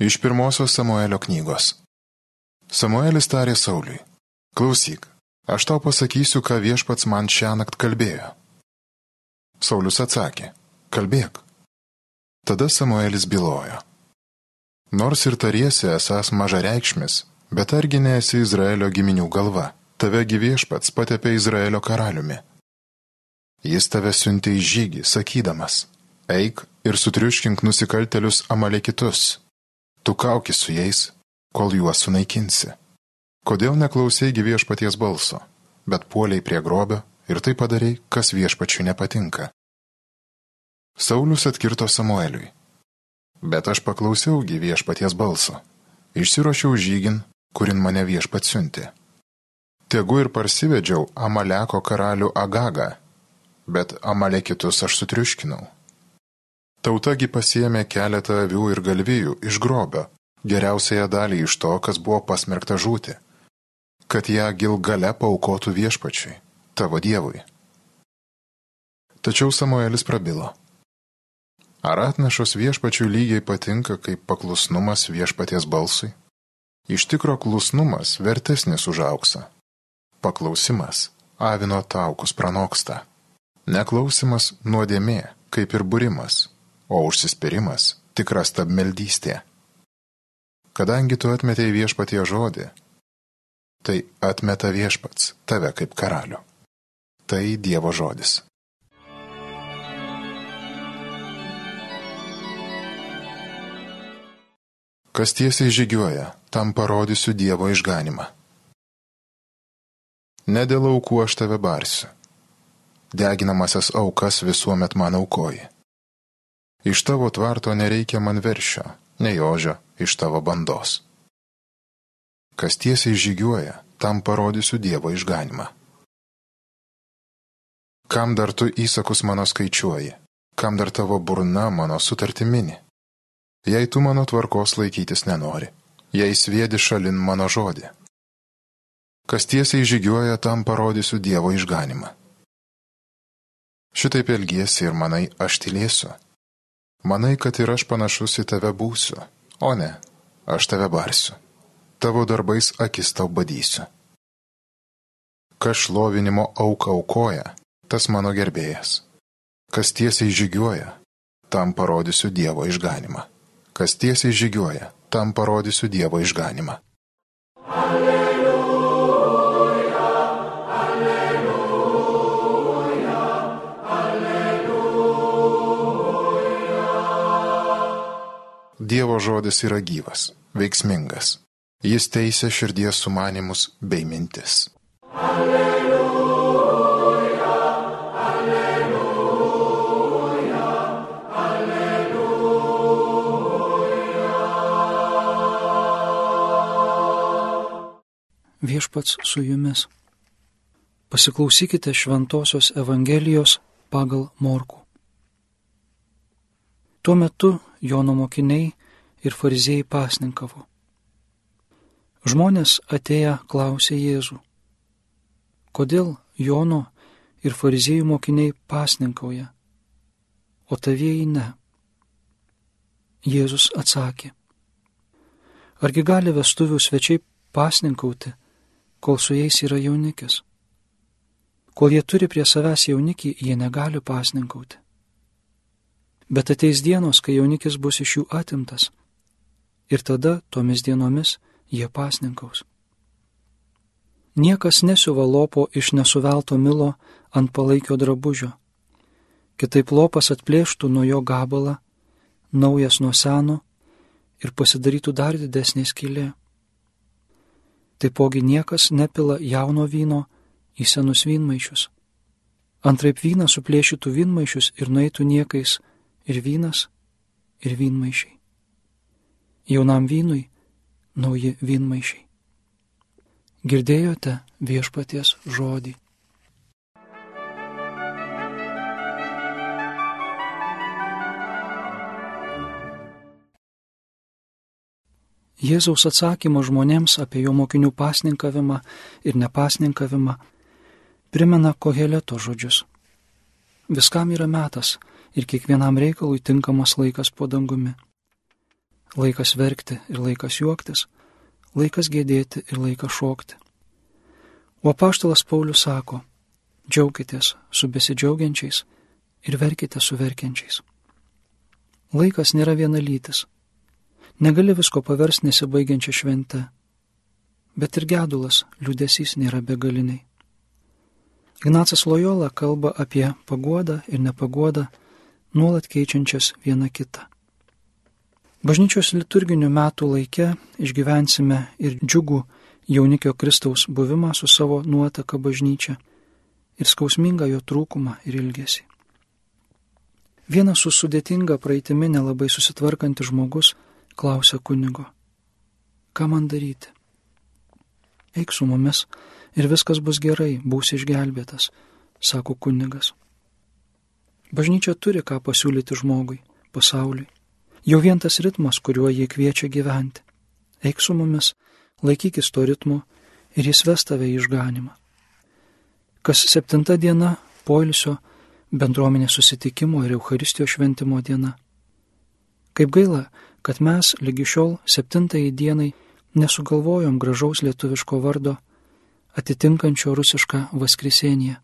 Iš pirmosios Samuelio knygos. Samuelis tarė Sauliui. Klausyk, aš tau pasakysiu, ką viešpats man šią naktį kalbėjo. Saulis atsakė. Kalbėk. Tada Samuelis bylojo. Nors ir tariesi esas mažareikšmis, bet argi nesi Izraelio giminių galva, tave gyviešpats patepė Izraelio karaliumi. Jis tave siuntė į žygį, sakydamas, eik ir sutriuškink nusikaltelius amalekitus tu kauki su jais, kol juos sunaikinsi. Kodėl neklausėjai viešpaties balso, bet puoliai prie grobio ir tai padarai, kas viešpačiui nepatinka? Saulius atkirto Samueliui. Bet aš paklausiaugi viešpaties balso. Išsirošiau žygin, kurin mane viešpat siuntė. Tegu ir parsivedžiau Amaleko karalių Agagą, bet Amalekitus aš sutriuškinau. Tautagi pasiemė keletą avių ir galvijų iš grobio, geriausiąją dalį iš to, kas buvo pasmerkta žūti, kad ją gilgale paukotų viešpačiui, tavo dievui. Tačiau Samuelis prabilo. Ar atnašos viešpačių lygiai patinka kaip paklusnumas viešpaties balsui? Iš tikro klusnumas vertesnis už auksą. Paklausimas avino taukus pranoksta. Neklausimas nuodėmė, kaip ir būrimas, o užsispyrimas tikra stabmeldystė. Kadangi tu atmetėjai viešpatie žodį, tai atmeta viešpats tave kaip karalių. Tai Dievo žodis. Kas tiesiai žygiuoja, tam parodysiu Dievo išganimą. Ne dėl aukų aš tave barsiu. Deginamasias aukas visuomet man aukoji. Iš tavo tvarto nereikia man veršio, nei ožio iš tavo bandos. Kas tiesiai žygiuoja, tam parodysiu Dievo išganimą. Kam dar tu įsakus mano skaičiuoji, kam dar tavo burna mano sutartimini? Jei tu mano tvarkos laikytis nenori, jei sviedi šalin mano žodį. Kas tiesiai žygiuoja, tam parodysiu Dievo išganimą. Šitaip elgiesi ir manai, aš tylėsiu Manai, kad ir aš panašus į tave būsiu, o ne, aš tave barsiu. Tavo darbais akis tau badysiu. Kas šlovinimo auką aukoja, tas mano gerbėjas. Kas tiesiai žygiuoja, tam parodysiu Dievo išganimą. Kas tiesiai žygiuoja, tam parodysiu Dievo išganimą. Alleluja. Dievo žodis yra gyvas, veiksmingas. Jis teisė širdies sumanimus bei mintis. Alleluja, alleluja, alleluja. Viešpats su jumis. Pasiklausykite Šventojios Evangelijos pagal Morku. Tuo metu Jono mokiniai ir fariziejai pasninkavo. Žmonės atėję klausė Jėzų, kodėl Jono ir fariziejų mokiniai pasninkauja, o tavieji ne. Jėzus atsakė, argi gali vestuvių svečiai pasninkauti, kol su jais yra jaunikis? Kol jie turi prie savęs jaunikį, jie negali pasninkauti. Bet ateis dienos, kai jaunikis bus iš jų atimtas. Ir tada tomis dienomis jie pasninkaus. Niekas nesiuva lopo iš nesuvelto milo ant palaikio drabužio. Kitaip lopas atplėštų nuo jo gabalą, naujas nuo seno ir pasidarytų dar didesnė skylė. Taipogi niekas nepila jauno vyno į senus vynmaišius. Antraip vyną suplėšytų vynmaišius ir nueitų niekais ir vynas, ir vynmaišiai. Jaunam vynui nauji vynmaišiai. Girdėjote viešpaties žodį. Jėzaus atsakymas žmonėms apie jo mokinių pasninkavimą ir nepasninkavimą primena koheleto žodžius. Viskam yra metas ir kiekvienam reikalui tinkamas laikas po dangumi. laikas verkti ir laikas juoktis, laikas gėdėti ir laikas šokti. O apaštalas Paulius sako, džiaukitės su besidžiaugiančiais ir verkite su verkiančiais. Laikas nėra vienalytis. Negali visko paversti nesibaigiančią šventę, bet ir gedulas, liūdėsys nėra begaliniai. Ignacas Lojola kalba apie paguodą ir nepaguodą, nuolat keičiančias vieną kitą. Bažnyčios liturginių metų laike išgyvensime ir džiugų jaunikio Kristaus buvimą su savo nuotaka bažnyčia ir skausmingą jo trūkumą ir ilgesį. Vienas su sudėtinga praeitimi nelabai susitvarkantis žmogus klausia kunigo, ką man daryti? Eik su mumis ir viskas bus gerai, būsi išgelbėtas, sako kunigas. Bažnyčia turi ką pasiūlyti žmogui, pasauliui. Jau vien tas ritmas, kuriuo jie kviečia gyventi. Eik su mumis, laikykis to ritmo ir jis ves tave į išganimą. Kas septinta diena poilsio bendruomenės susitikimo ir Euharistijos šventimo diena. Kaip gaila, kad mes lygi šiol septintai dienai nesugalvojom gražaus lietuviško vardo atitinkančio rusišką Vaskrisenėje.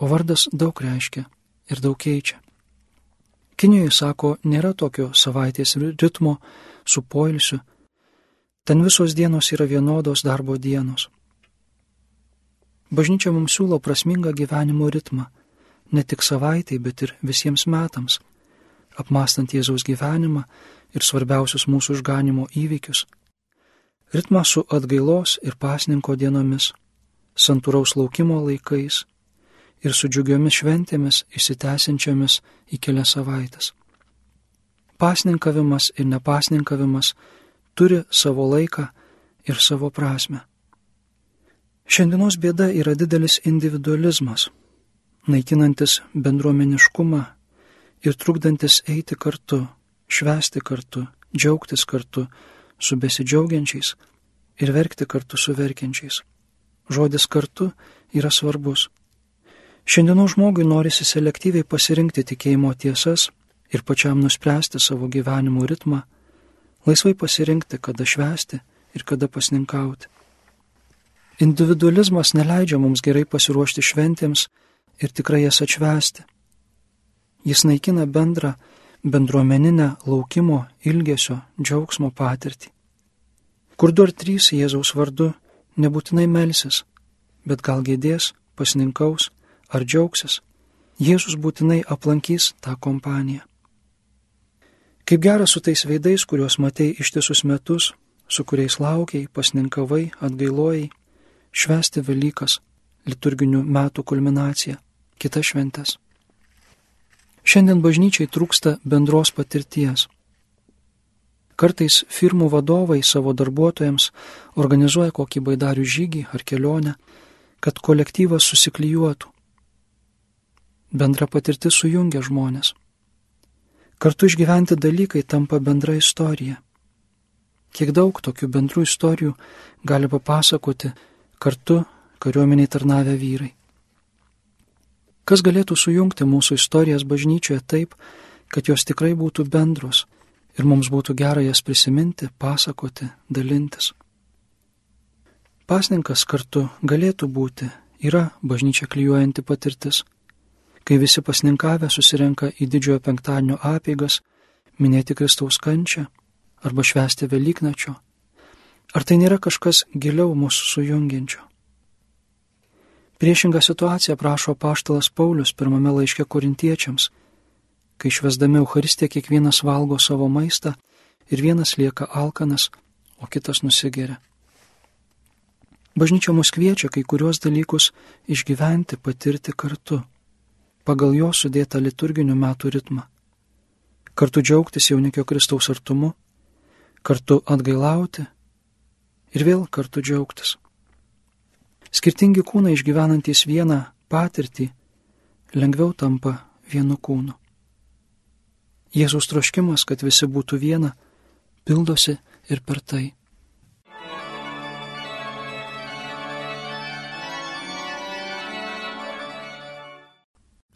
O vardas daug reiškia ir daug keičia. Kinijoje, sako, nėra tokio savaitės ritmo su poilsiu, ten visos dienos yra vienodos darbo dienos. Bažnyčia mums siūlo prasmingą gyvenimo ritmą, ne tik savaitai, bet ir visiems metams, apmastant Jėzaus gyvenimą ir svarbiausius mūsų išganimo įvykius. Ritmą su atgailos ir pasninko dienomis, santūraus laukimo laikais ir su džiugiomis šventėmis įsitęsiančiamis į kelias savaitės. Pasninkavimas ir nepasninkavimas turi savo laiką ir savo prasme. Šiandienos bėda yra didelis individualizmas, naikinantis bendruomeniškumą ir trukdantis eiti kartu, švesti kartu, džiaugtis kartu, su besidžiaugiančiais ir verkti kartu su verkiančiais. Žodis kartu yra svarbus. Šiandienų žmogui norisi selektyviai pasirinkti tikėjimo tiesas ir pačiam nuspręsti savo gyvenimo ritmą, laisvai pasirinkti, kada švesti ir kada pasninkauti. Individualizmas neleidžia mums gerai pasiruošti šventėms ir tikrai jas atšvesti. Jis naikina bendrą bendruomeninę laukimo, ilgesio, džiaugsmo patirtį. Kur du ar trys Jėzaus vardu nebūtinai melsis, bet gal gėdės, pasninkaus ar džiaugsis, Jėzus būtinai aplankys tą kompaniją. Kaip gera su tais veidais, kuriuos matei ištisus metus, su kuriais laukiai, pasninkavai, atgailojai, švesti Velykas, liturginių metų kulminacija, kitas šventes. Šiandien bažnyčiai trūksta bendros patirties. Kartais firmų vadovai savo darbuotojams organizuoja kokį baidarių žygį ar kelionę, kad kolektyvas susiklyjuotų. Bendra patirtis sujungia žmonės. Kartu išgyventi dalykai tampa bendra istorija. Kiek daug tokių bendrų istorijų gali papasakoti kartu kariuomeniai tarnavę vyrai. Kas galėtų sujungti mūsų istorijas bažnyčioje taip, kad jos tikrai būtų bendros ir mums būtų gera jas prisiminti, pasakoti, dalintis. Pasninkas kartu galėtų būti, yra bažnyčia klyjuojanti patirtis, kai visi pasninkavę susirenka į didžiojo penktadienio apeigas, minėti Kristaus kančią arba švesti Velyknačio. Ar tai nėra kažkas giliau mūsų sujungiančio? Priešingą situaciją prašo paštalas Paulius pirmame laiške korintiečiams, kai švesdami Euharistiją kiekvienas valgo savo maistą ir vienas lieka alkanas, o kitas nusigeria. Bažnyčia mus kviečia kai kuriuos dalykus išgyventi, patirti kartu, pagal jo sudėtą liturginių metų ritmą. Kartu džiaugtis jaunikio Kristaus artumu, kartu atgailauti ir vėl kartu džiaugtis. Skirtingi kūnai išgyvenantys vieną patirtį lengviau tampa vienu kūnu. Jėzus troškimas, kad visi būtų viena, pildosi ir per tai.